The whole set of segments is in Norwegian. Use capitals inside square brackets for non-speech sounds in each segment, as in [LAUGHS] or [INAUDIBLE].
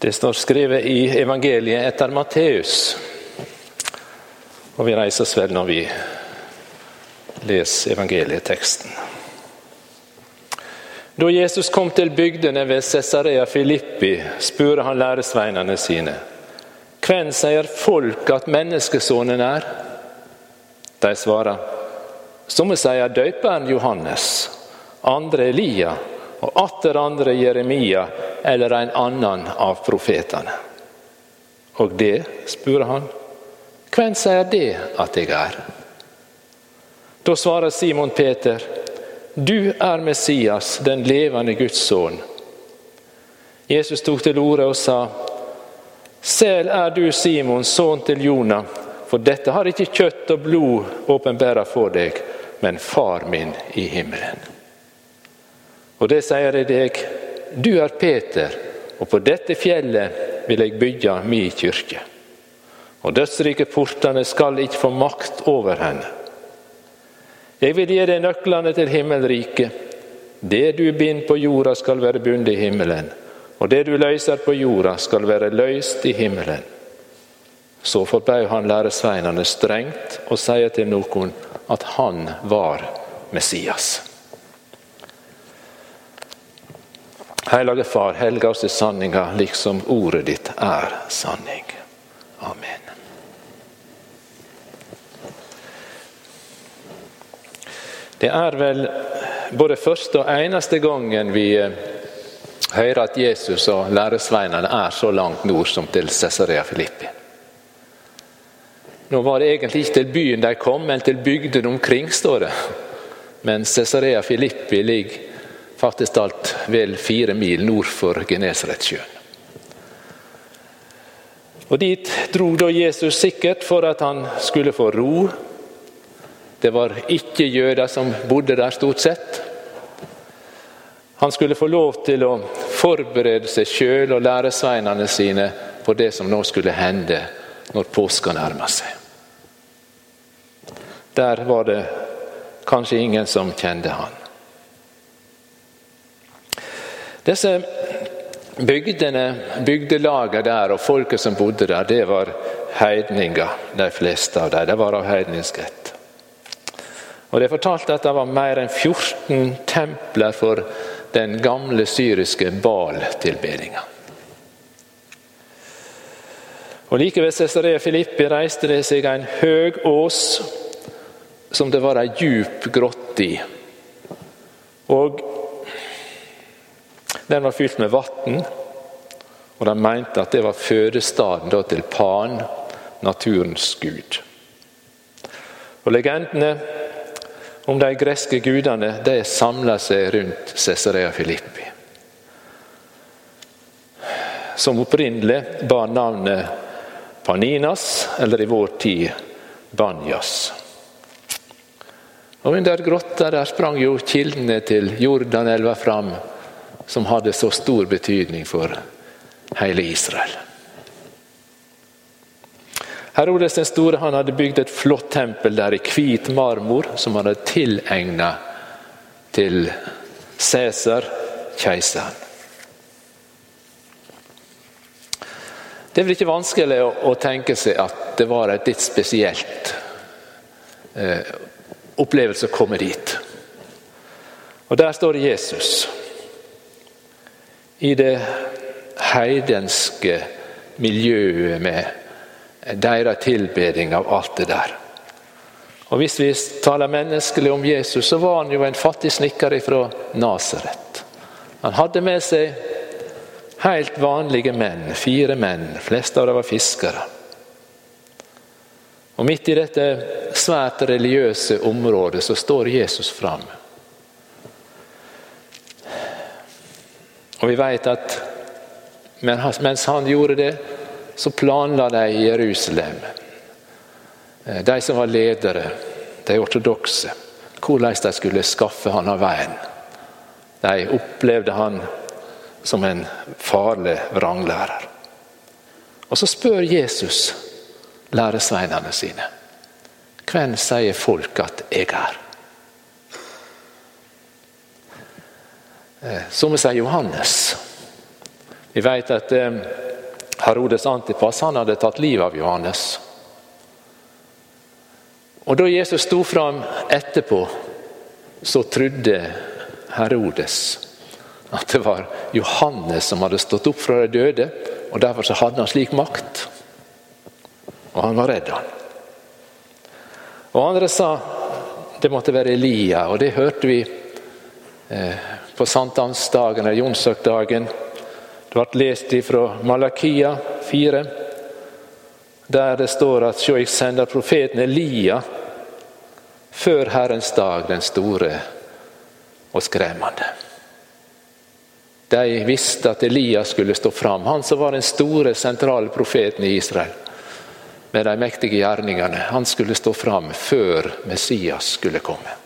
Det står skrevet i evangeliet etter Matteus. Og vi reiser oss vel når vi leser evangelieteksten. Da Jesus kom til bygdene ved Cesarea Filippi, spurte han læresveinene sine. Hvem sier folk at menneskesonen er? De svarer. Somme sier døperen Johannes, andre Elia og atter andre Jeremia eller en annen av profetene. Og det, spurte han, hvem sier det at jeg er? Da svarer Simon Peter, du er Messias, den levende Guds sønn. Jesus tok til orde og sa, Sel er du Simon, sønn til Jonah, for dette har ikke kjøtt og blod åpenbæra for deg, men Far min i himmelen. Og det sier jeg deg, du er Peter, og på dette fjellet vil jeg bygge min kirke. Og dødsrike portene skal ikke få makt over henne. Jeg vil gi deg nøklene til himmelriket. Det du binder på jorda, skal være bundet i himmelen, og det du løser på jorda, skal være løst i himmelen. Så forbød han læresveinene strengt og sier til noen at han var Messias. Hellige Far, helga oss i sanninga, liksom ordet ditt er sanning. Amen. Det er vel både første og eneste gangen vi eh, hører at Jesus og læresveinene er så langt nord som til Cesarea Filippi. Nå var det egentlig ikke til byen de kom, men til bygdene omkring, står det. Men Cesarea Filippi ligger faktisk alt vel fire mil nord for Genesaretsjøen. Og Dit dro da Jesus sikkert for at han skulle få ro. Det var ikke jøder som bodde der, stort sett. Han skulle få lov til å forberede seg sjøl og læresveinene sine på det som nå skulle hende når påska nærma seg. Der var det kanskje ingen som kjente han. Disse bygdene, bygdelagene der og folket som bodde der, det var heidninger, de fleste av dem. De var av heidnisk ett. Og Det er fortalt at det var mer enn 14 templer for den gamle syriske Bal-tilbedinga. Og Like ved Cesarea Filippi reiste det seg en høg ås som det var ei djup grotte i. Og den var fylt med vann, og de mente at det var fødestaden til Pan, naturens gud. Og Legendene om de greske gudene de samla seg rundt Cesarea Filippi. Som opprinnelig bar navnet Paninas, eller i vår tid Banjas. Og Under grotta der sprang jo kildene til Jordanelva fram som hadde så stor betydning for hele Israel. Herodes den store han hadde bygd et flott tempel der i hvit marmor, som han hadde tilegna til Cæsar, keiseren. Det er vel ikke vanskelig å, tenke seg at det var et litt spesielt eh, opplevelse å komme dit. Og Der står Jesus i det heidenske miljøet med deres tilbeding av alt det der. Og Hvis vi taler menneskelig om Jesus, så var han jo en fattig snekker fra Nasaret. Han hadde med seg helt vanlige menn, fire menn. Fleste av dem var fiskere. Og Midt i dette svært religiøse området så står Jesus fram. Og vi vet at mens han gjorde det, så planla de i Jerusalem, eh, de som var ledere, de ortodokse, hvordan de skulle skaffe han av veien. De opplevde han som en farlig vranglærer. Og så spør Jesus læresveinene sine. Hvem sier folk at jeg er? Eh, som sier Johannes. Vi vet at eh, Herodes Antipas han hadde tatt livet av Johannes. Og Da Jesus sto fram etterpå, så trodde Herodes at det var Johannes som hadde stått opp fra de døde. og Derfor så hadde han slik makt. Og han var redd, han. Og andre sa det måtte være Elia, og det hørte vi eh, på sankthansdagen eller jonsøkdagen. Det ble lest fra Malakia 4, der det står at «Sjå, jeg sender profeten Elia før Herrens dag, den store og skremmende. De visste at Elias skulle stå fram, han som var den store, sentrale profeten i Israel med de mektige gjerningene. Han skulle stå fram før Messias skulle komme.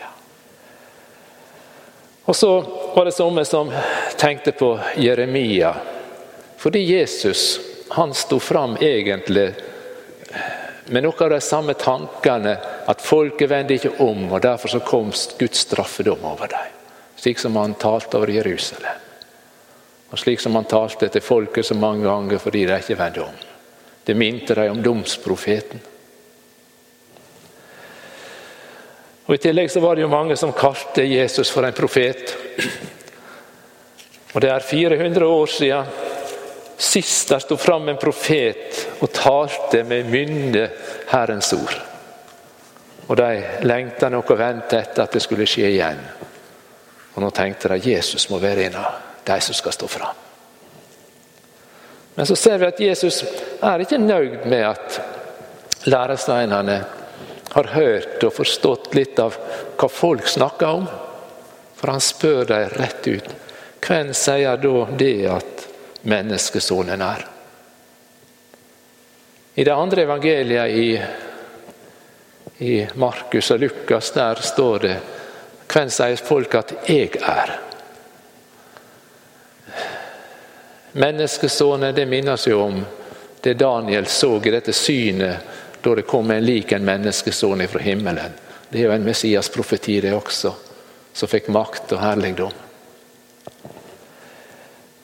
Ja. Og Så var det somme som tenkte på Jeremia. Fordi Jesus han sto fram egentlig med noen av de samme tankene at folket vendte ikke om, og derfor så kom Guds straffedom over dem. Slik som han talte over Jerusalem. Og slik som han talte til folket så mange ganger fordi de ikke vendte om. Det minte dem om domsprofeten. Og I tillegg så var det jo mange som kalte Jesus for en profet. Og Det er 400 år siden sist der sto fram en profet og talte med mynde Herrens ord. Og De lengta nok og ventet etter at det skulle skje igjen. Og Nå tenkte de Jesus må være en av de som skal stå fram. Men så ser vi at Jesus er ikke nøyd med at læresteinene har hørt og forstått litt av hva folk snakker om. For han spør dem rett ut. Hvem sier da det at menneskesonen er? I det andre evangeliet i, i Markus og Lukas der står det Hvem sier folk at jeg er? Menneskesonen det minnes jo om det Daniel så i dette synet da det kom en lik en menneskesønn fra himmelen. Det er jo en Messias-profeti, det også, som fikk makt og herligdom.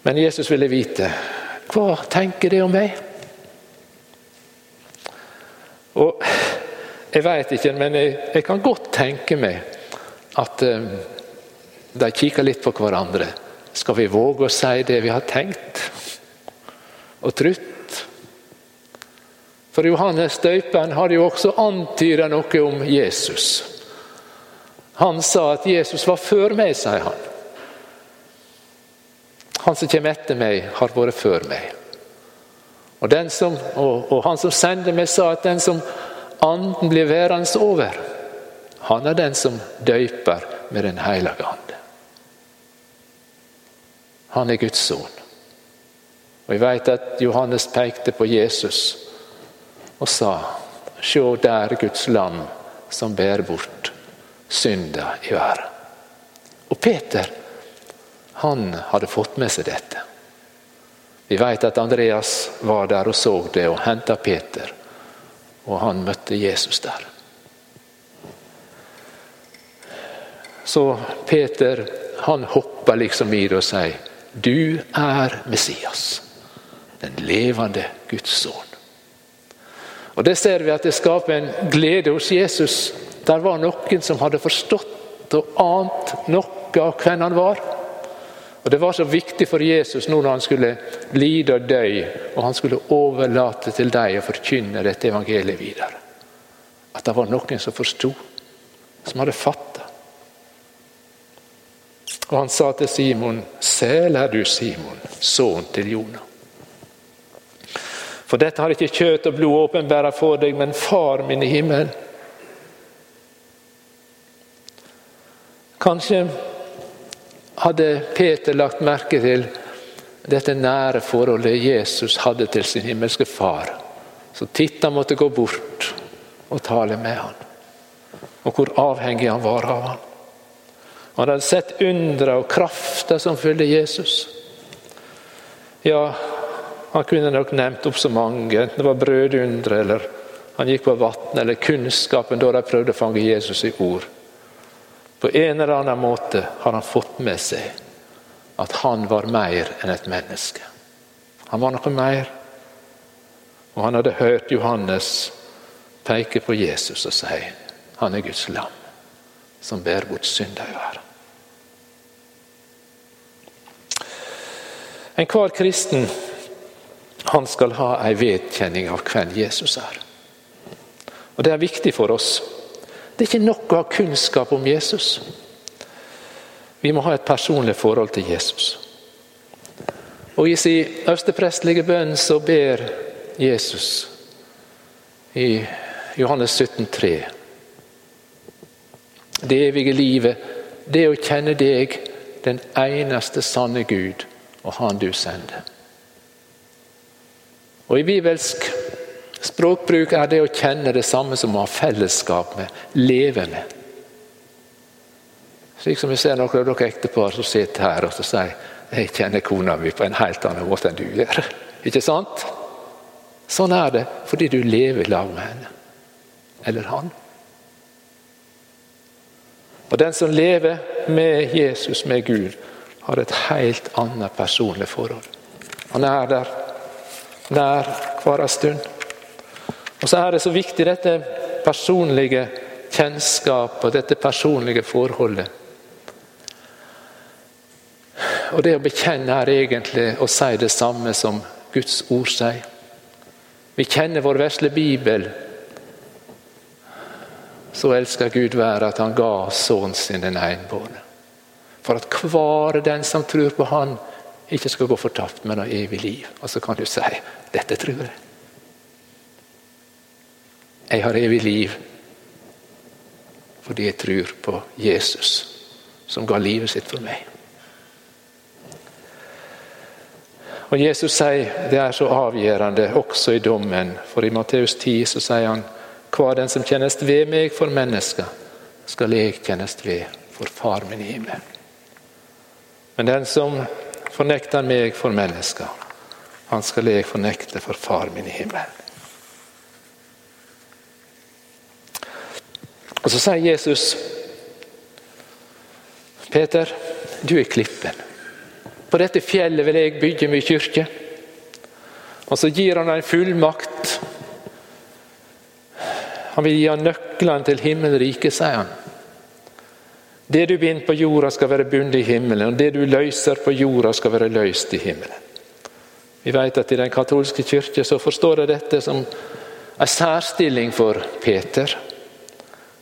Men Jesus ville vite hva tenker det om meg? Og Jeg vet ikke, men jeg, jeg kan godt tenke meg at um, de kikker litt på hverandre. Skal vi våge å si det vi har tenkt og trodd? For Johannes døperen hadde jo også antyda noe om Jesus. Han sa at Jesus var før meg, sier han. Han som kommer etter meg, har vært før meg. Og, som, og, og, han som sendte meg, sa at den som anden blir værende over, han er den som døyper med Den hellige ande. Han er Guds sønn. Og Jeg vet at Johannes pekte på Jesus og sa Se der Guds lam som bærer bort synda i verden. Og Peter han hadde fått med seg dette. Vi vet at Andreas var der og så det og henta Peter. Og han møtte Jesus der. Så Peter han hopper liksom i det og sier du er Messias, den levende Guds sønn. Og Det ser vi at det skaper en glede hos Jesus. Der var noen som hadde forstått og ant noe av hvem han var. Og Det var så viktig for Jesus nå når han skulle lide og dø, og han skulle overlate til deg å forkynne dette evangeliet videre. At det var noen som forsto, som hadde fatta. Og han sa til Simon, Sel er du, Simon, sønn til Jonah. For dette har ikke kjøtt og blod åpenbæra for deg, men Far min i himmelen. Kanskje hadde Peter lagt merke til dette nære forholdet Jesus hadde til sin himmelske far. Så Titta måtte gå bort og tale med han. Og hvor avhengig han var av han. Han hadde sett undra og krafta som følger Jesus. Ja, han kunne nok nevnt opp så mange, enten det var brødundre eller han gikk på vann, eller kunnskapen da de prøvde å fange Jesus i ord. På en eller annen måte har han fått med seg at han var mer enn et menneske. Han var noe mer. Og han hadde hørt Johannes peke på Jesus og si han er Guds lam som bærer bort verden. Enhver kristen han skal ha ei vedkjenning av hvem Jesus er. Og Det er viktig for oss. Det er ikke nok å ha kunnskap om Jesus. Vi må ha et personlig forhold til Jesus. Og I sin øversteprestlige bønn så ber Jesus i Johannes 17, 3. Det evige livet, det å kjenne deg, den eneste sanne Gud, og Han du sender. Og I bibelsk språkbruk er det å kjenne det samme som å ha fellesskap med, leve med. Slik som vi ser noen av dere ektepar som sitter her og sier jeg kjenner kona mi på en helt annen måte enn du gjør. Ikke sant? Sånn er det fordi du lever i lag med henne. Eller han. Og Den som lever med Jesus, med Gud, har et helt annet personlig forhold. Han er der nær hver stund. Og så er det så viktig dette personlige kjennskapet dette personlige forholdet. Og det å bekjenne er egentlig å si det samme som Guds ord sier. Vi kjenner vår vesle bibel. Så elsker Gud være at han ga sønnen sin den enbårne. For at hver den som tror på Han, ikke skal gå fortapt, men ha evig liv. Og så kan du si dette tror jeg. Jeg har evig liv fordi jeg tror på Jesus, som ga livet sitt for meg. Og Jesus sier det er så avgjørende også i dommen. For i Matteus 10 så sier han hva den som kjennes ved meg for mennesker, skal jeg kjennes ved for Far min i himmelen. Men den som fornekter meg for mennesker, han skal jeg fornekte for Far min i himmelen. Og Så sier Jesus, Peter, du er klippen. På dette fjellet vil jeg bygge min kirke. Og så gir han en fullmakt. Han vil gi han nøklene til himmelriket, sier han. Det du binder på jorda, skal være bundet i himmelen. Og det du løser på jorda, skal være løst i himmelen. Vi vet at I den katolske kirke så forstår jeg dette som en særstilling for Peter.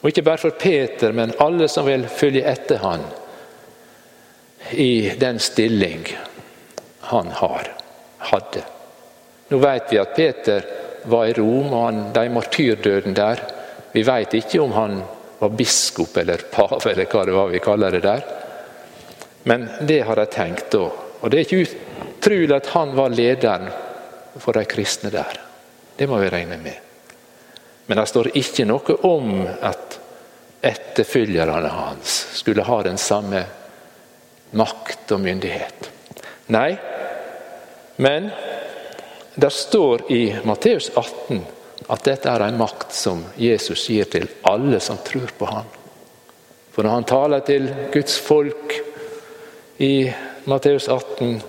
Og ikke bare for Peter, men alle som vil følge etter han i den stilling han har, hadde. Nå vet vi at Peter var i Rom, og han, de martyrdøden der. Vi vet ikke om han var biskop eller pave, eller hva det var vi kaller det der. Men det har jeg tenkt da. Og det er ikke utrolig at han var lederen for de kristne der. Det må vi regne med. Men det står ikke noe om at etterfølgerne hans skulle ha den samme makt og myndighet. Nei, men det står i Matteus 18 at dette er en makt som Jesus gir til alle som tror på ham. For når han taler til Guds folk i Matteus 18,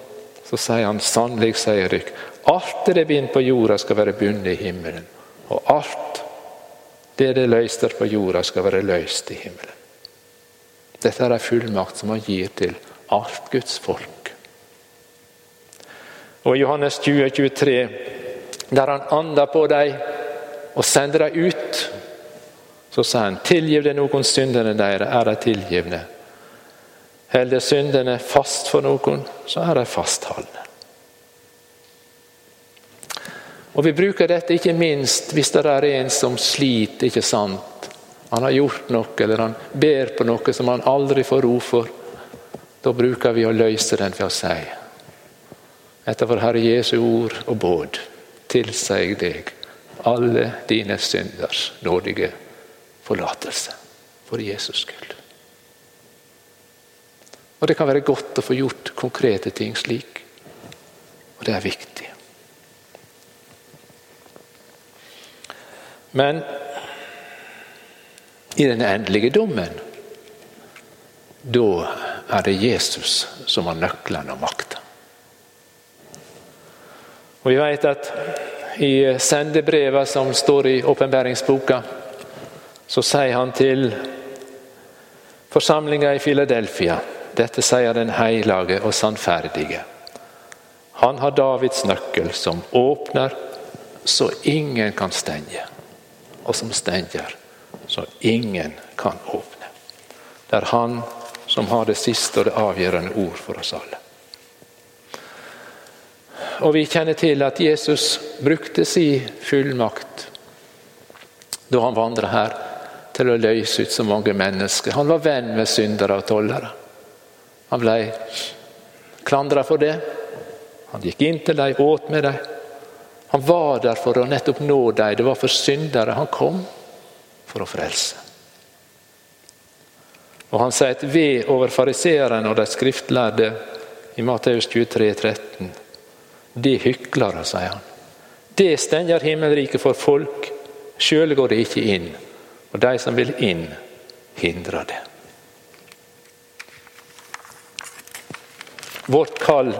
så sier han sannelig, sier dere, alt det det binder på jorda, skal være bundet i himmelen. Og alt det det løser på jorda, skal være løst i himmelen. Dette er en fullmakt som han gir til alt Guds folk. Og I Johannes 20, 23, der han ander på dem og sender dem ut, så sa han tilgiv det noen syndene deres, er de tilgivne. Holder syndene fast for noen, så er de fastholdne. Og Vi bruker dette ikke minst hvis det er en som sliter. ikke sant? Han har gjort noe, eller han ber på noe som han aldri får ro for. Da bruker vi å løse den ved å si etter vår Herre Jesu ord og båd tilsier jeg deg alle dine synders nådige forlatelse for Jesus skyld. Og Det kan være godt å få gjort konkrete ting slik, og det er viktig. Men i den endelige dommen, da er det Jesus som har nøklene og makta. Og vi vet at i sendebrevet som står i åpenbæringsboka, så sier han til forsamlinga i Filadelfia dette sier den heilage og sannferdige. Han har Davids nøkkel, som åpner så ingen kan stenge, og som stenger så ingen kan åpne. Det er Han som har det siste og det avgjørende ord for oss alle. Og Vi kjenner til at Jesus brukte sin fullmakt da han vandra her, til å løse ut så mange mennesker. Han var venn med syndere og tollere. Han ble klandra for det. Han gikk inn til dem, åt med dem. Han var der for å nettopp nå dem. Det var for syndere han kom for å frelse. Og Han sier et ved over fariseerne og de skriftlærde i Matteus 23, 13. De hyklere, sier han. Det stenger himmelriket for folk, sjøl går det ikke inn. Og de som vil inn, hindrer det. Vårt kall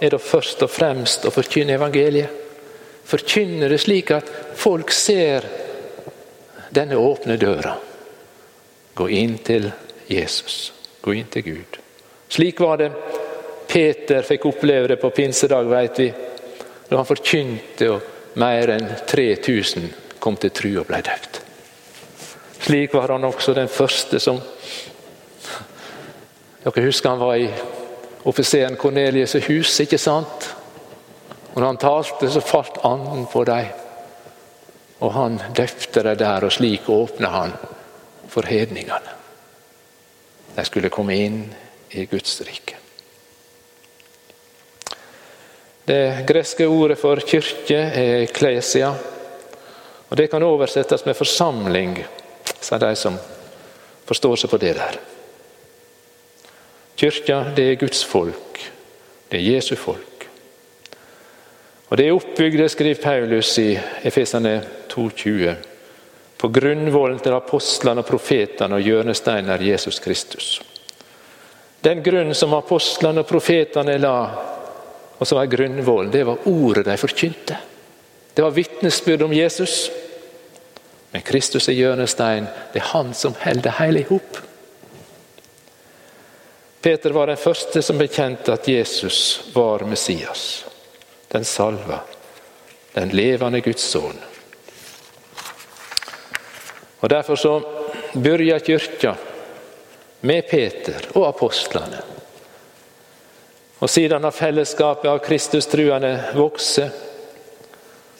er da først og fremst å forkynne evangeliet. Forkynne det slik at folk ser denne åpne døra. Gå inn til Jesus. Gå inn til Gud. Slik var det Peter fikk oppleve det på pinsedag, vet vi. Da han forkynte og mer enn 3000 kom til tru og ble døpt. Slik var han også den første som Dere husker han var i offiseren Kornelius' hus, ikke sant? Og når han talte, så falt anden på dem. Og han døpte dem der, og slik åpna han for hedningene. De skulle komme inn i Guds rike. Det greske ordet for kirke er eklesia. Og Det kan oversettes med forsamling, sa de som forstår seg på det der. Kirka, det er Guds folk. Det er Jesu folk. Og Det er oppbygd, skriver Paulus i Efesane 2,20, på grunnvollen til apostlene og profetene og hjørnesteinen er Jesus Kristus. Den grunnen som apostlene og profetene la, og som er grunnvollen, det var ordet de forkynte. Det var vitnesbyrd om Jesus. Men Kristus er hjørnestein. Det er han som holder det hele i hop. Peter var den første som bekjente at Jesus var Messias, den salva, den levende Guds sønn. Og Derfor så begynner kirka med Peter og apostlene. Og Siden har fellesskapet av Kristustruende vokst.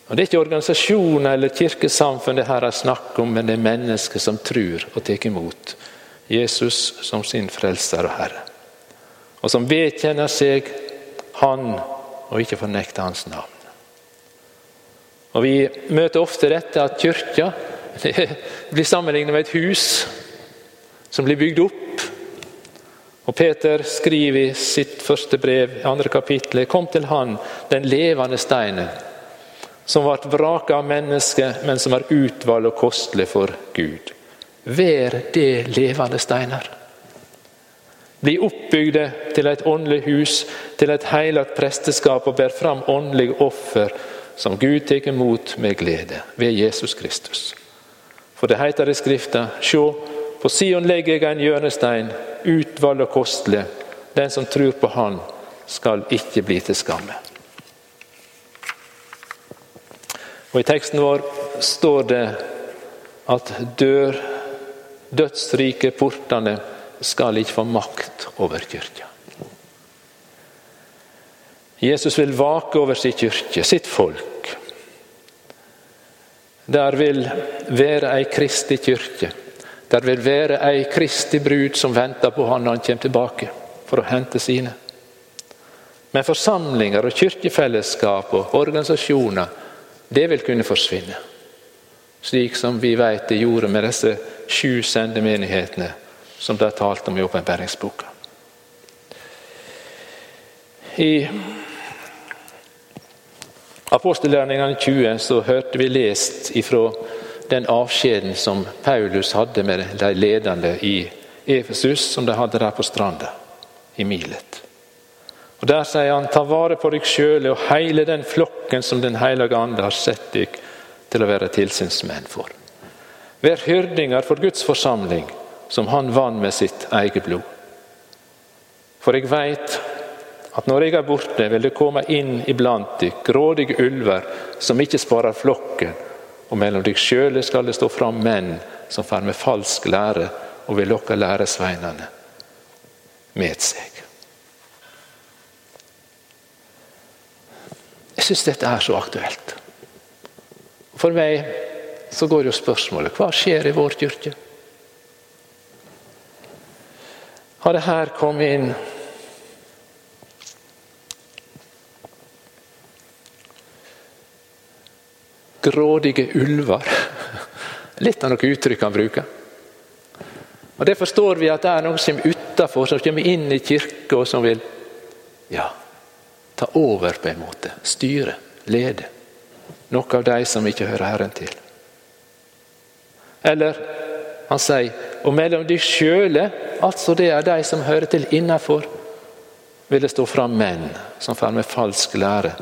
Og Det er ikke organisasjoner eller kirkesamfunn det her er snakk om, men det er mennesker som tror og tar imot Jesus som sin frelser og Herre og som vedkjenner seg Han og ikke fornekter Hans navn. Og Vi møter ofte dette at kirka [LAUGHS] blir sammenlignet med et hus som blir bygd opp. Og Peter skriver i sitt første brev, andre kapittel, Kom til Han, den levende steinen, som ble vraket av mennesket, men som er utvalgt og kostelig for Gud. Vær det levende steiner. Bli oppbygde til et åndelig hus, til et hellig presteskap og bær fram åndelige offer som Gud tar imot med glede ved Jesus Kristus. For det heter i Skrifta, sjå, på Sion legger jeg en hjørnestein, utvalgt og kostelig. Den som tror på Han, skal ikke bli til skamme. Og I teksten vår står det at dør, dødsrike portene skal ikke få makt over kirka. Jesus vil vake over sin kirke, sitt folk. Der vil være ei kristig kirke. Der vil være ei Kristi brud som venter på han når han kommer tilbake for å hente sine. Men forsamlinger og kirkefellesskap og organisasjoner, det vil kunne forsvinne. Slik som vi vet det gjorde med disse sju sendemenighetene som det er talt om i åpenbæringsboka. I apostelgjerningene 20 så hørte vi lest ifra den avskjeden som Paulus hadde med de ledende i Efesus, som de hadde der på stranda. i Milet. Og Der sier han ta vare på deg sjøle og hele den flokken som Den hellige ande har sett deg til å være tilsynsmenn for. Vær hyrdinger for Guds forsamling, som han vann med sitt eget blod. For jeg veit at når jeg er borte, vil det komme inn iblant dere grådige ulver som ikke sparer flokken, og mellom dykk sjøle skal det stå fram menn som far med falsk lære og vil lokke læresveinene med seg. Jeg syns dette er så aktuelt. For meg så går jo spørsmålet hva skjer i vår kirke? Har det her kommet inn grådige ulver. Litt av noe uttrykk han bruker. Og Det forstår vi at det er noen som er utafor, som kommer inn i kirka og som vil ja, ta over, på en måte. Styre, lede. Noen av de som ikke hører Herren til. Eller han sier og mellom de sjøle, altså det er de som hører til innafor, vil det stå fram menn som får med falsk lære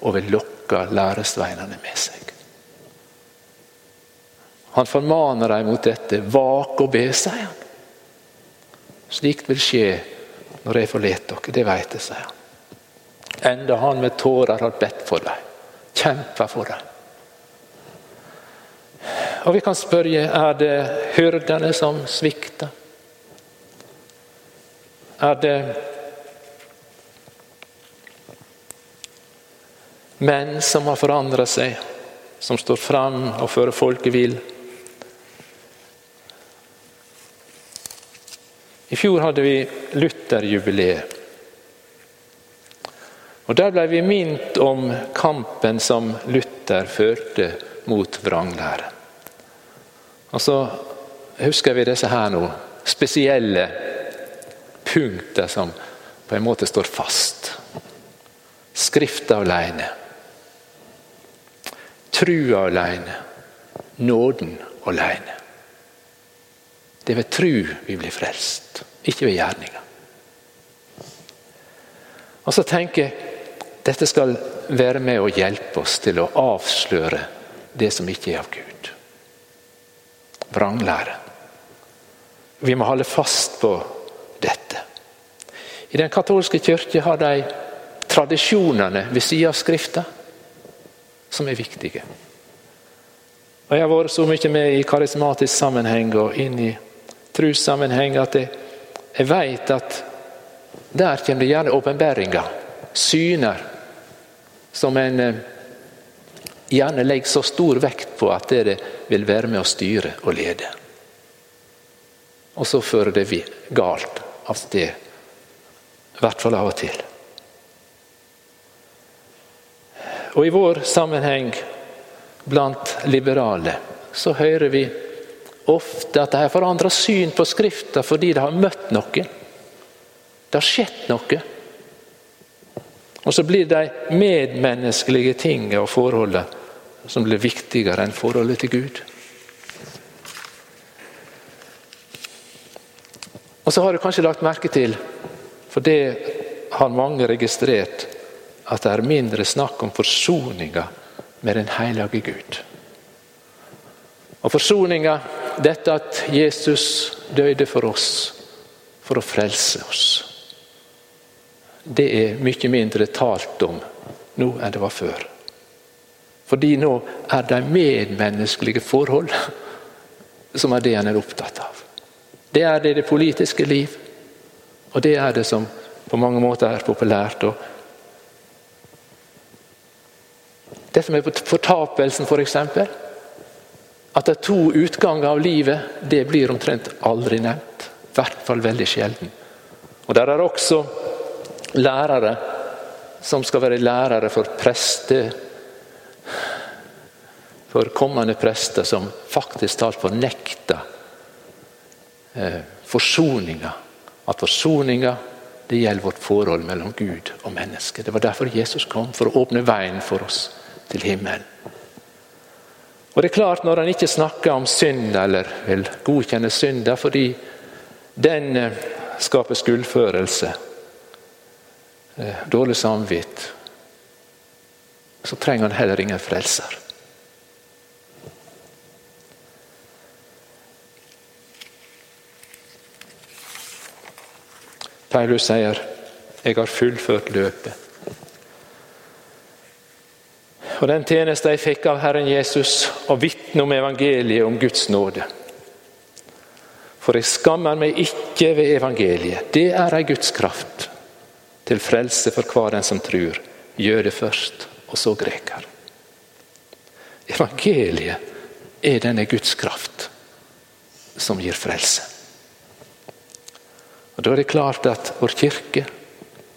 og vil lokke læresveinene med seg. Han formaner dem mot dette. Vak og be, sier han. Slikt vil skje når jeg forlater dere, det vet jeg, sier han. Enda han med tårer har bedt for dem, kjempa for dem. Og vi kan spørre er det hyrdene som svikter. Er det menn som har forandra seg, som står fram og fører folket vill? I fjor hadde vi Lutherjubileet. Og Der ble vi minnet om kampen som Luther førte mot vranglæren. Og så husker vi disse her nå, spesielle punkter som på en måte står fast. Skrifta alene. Trua alene. Nåden alene. Det er ved tru vi blir frelst, ikke ved gjerninger. Og så tenker jeg dette skal være med å hjelpe oss til å avsløre det som ikke er av Gud. Vranglære. Vi må holde fast på dette. I den katolske kirke har de tradisjonene ved siden av Skrifta som er viktige. Og Jeg har vært så mye med i karismatisk sammenheng og inn i trossammenheng at jeg, jeg vet at der kommer det gjerne åpenbaringer, syner, som en eh, gjerne legger så stor vekt på at det vil være med å styre og lede. Og så fører det galt av sted. I hvert fall av og til. Og i vår sammenheng blant liberale så hører vi ofte at de har forandra syn på Skrifta fordi de har møtt noe. Det har skjedd noe. Og så blir de medmenneskelige tingene og forholdet som blir viktigere enn forholdet til Gud. Og så har du kanskje lagt merke til, for det har mange registrert, at det er mindre snakk om forsoninga med den hellige Gud. Og Forsoninga dette at Jesus døde for oss for å frelse oss. Det er mye mindre talt om nå enn det var før. Fordi nå er det medmenneskelige forhold som er det en er opptatt av. Det er det i det politiske liv, og det er det som på mange måter er populært. det som er fortapelsen, f.eks. For eksempel, at det er to utganger av livet, det blir omtrent aldri nevnt. I hvert fall veldig sjelden. Og Der er også lærere som skal være lærere for prester. For kommende prester som faktisk talt fornekter eh, forsoninga. At forsoninga det gjelder vårt forhold mellom Gud og mennesket. Det var derfor Jesus kom, for å åpne veien for oss til himmelen. Og det er klart Når han ikke snakker om synd eller vil godkjenne synda fordi den eh, skaper skuldførelse, eh, dårlig samvitt, så trenger han heller ingen frelser. Paulus sier 'Jeg har fullført løpet'. Og Den tjeneste jeg fikk av Herren Jesus, å vitne om evangeliet, om Guds nåde. For jeg skammer meg ikke ved evangeliet. Det er ei Guds kraft til frelse for hver den som tror. Jøde først, og så greker. Evangeliet er denne Guds kraft som gir frelse. Og Da er det klart at vår kirke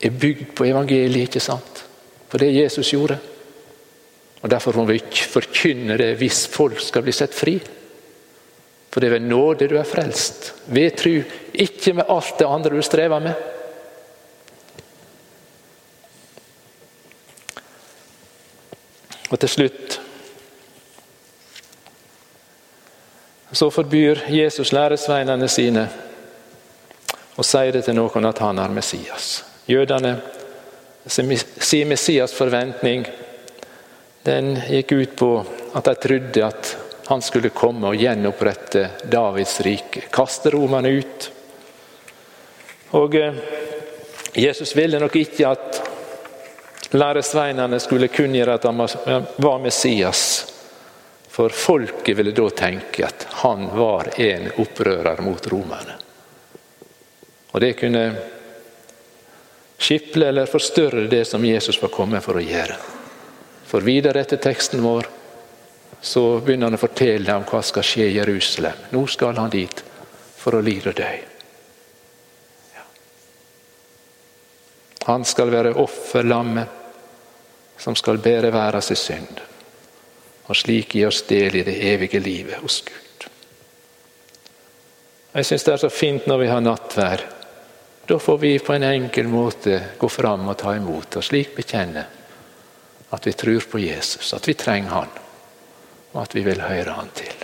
er bygd på evangeliet, ikke sant? For det Jesus gjorde. Og Derfor må vi forkynne det hvis folk skal bli sett fri. For det er ved nåde du er frelst. Ved tru, ikke med alt det andre du strever med. Og til slutt så forbyr Jesus læresveinene sine og sier det til noen at han er Messias. Jødene sier Messias' forventning den gikk ut på at de trodde at han skulle komme og gjenopprette Davids rike. Kaste romerne ut. Og eh, Jesus ville nok ikke at læresveinene skulle kunngjøre at han var Messias. For folket ville da tenke at han var en opprører mot romerne. Og det kunne skiple eller forstørre det som Jesus var kommet for å gjøre. For videre etter teksten vår så begynner han å fortelle om hva skal skje i Jerusalem. Nå skal han dit for å lide og dø. Han skal være offerlammet som skal bære verdens synd, og slik gi oss del i det evige livet hos Gud. Jeg syns det er så fint når vi har nattvær da får vi på en enkel måte gå fram og ta imot og slik bekjenne at vi tror på Jesus, at vi trenger Han, og at vi vil høre Han til.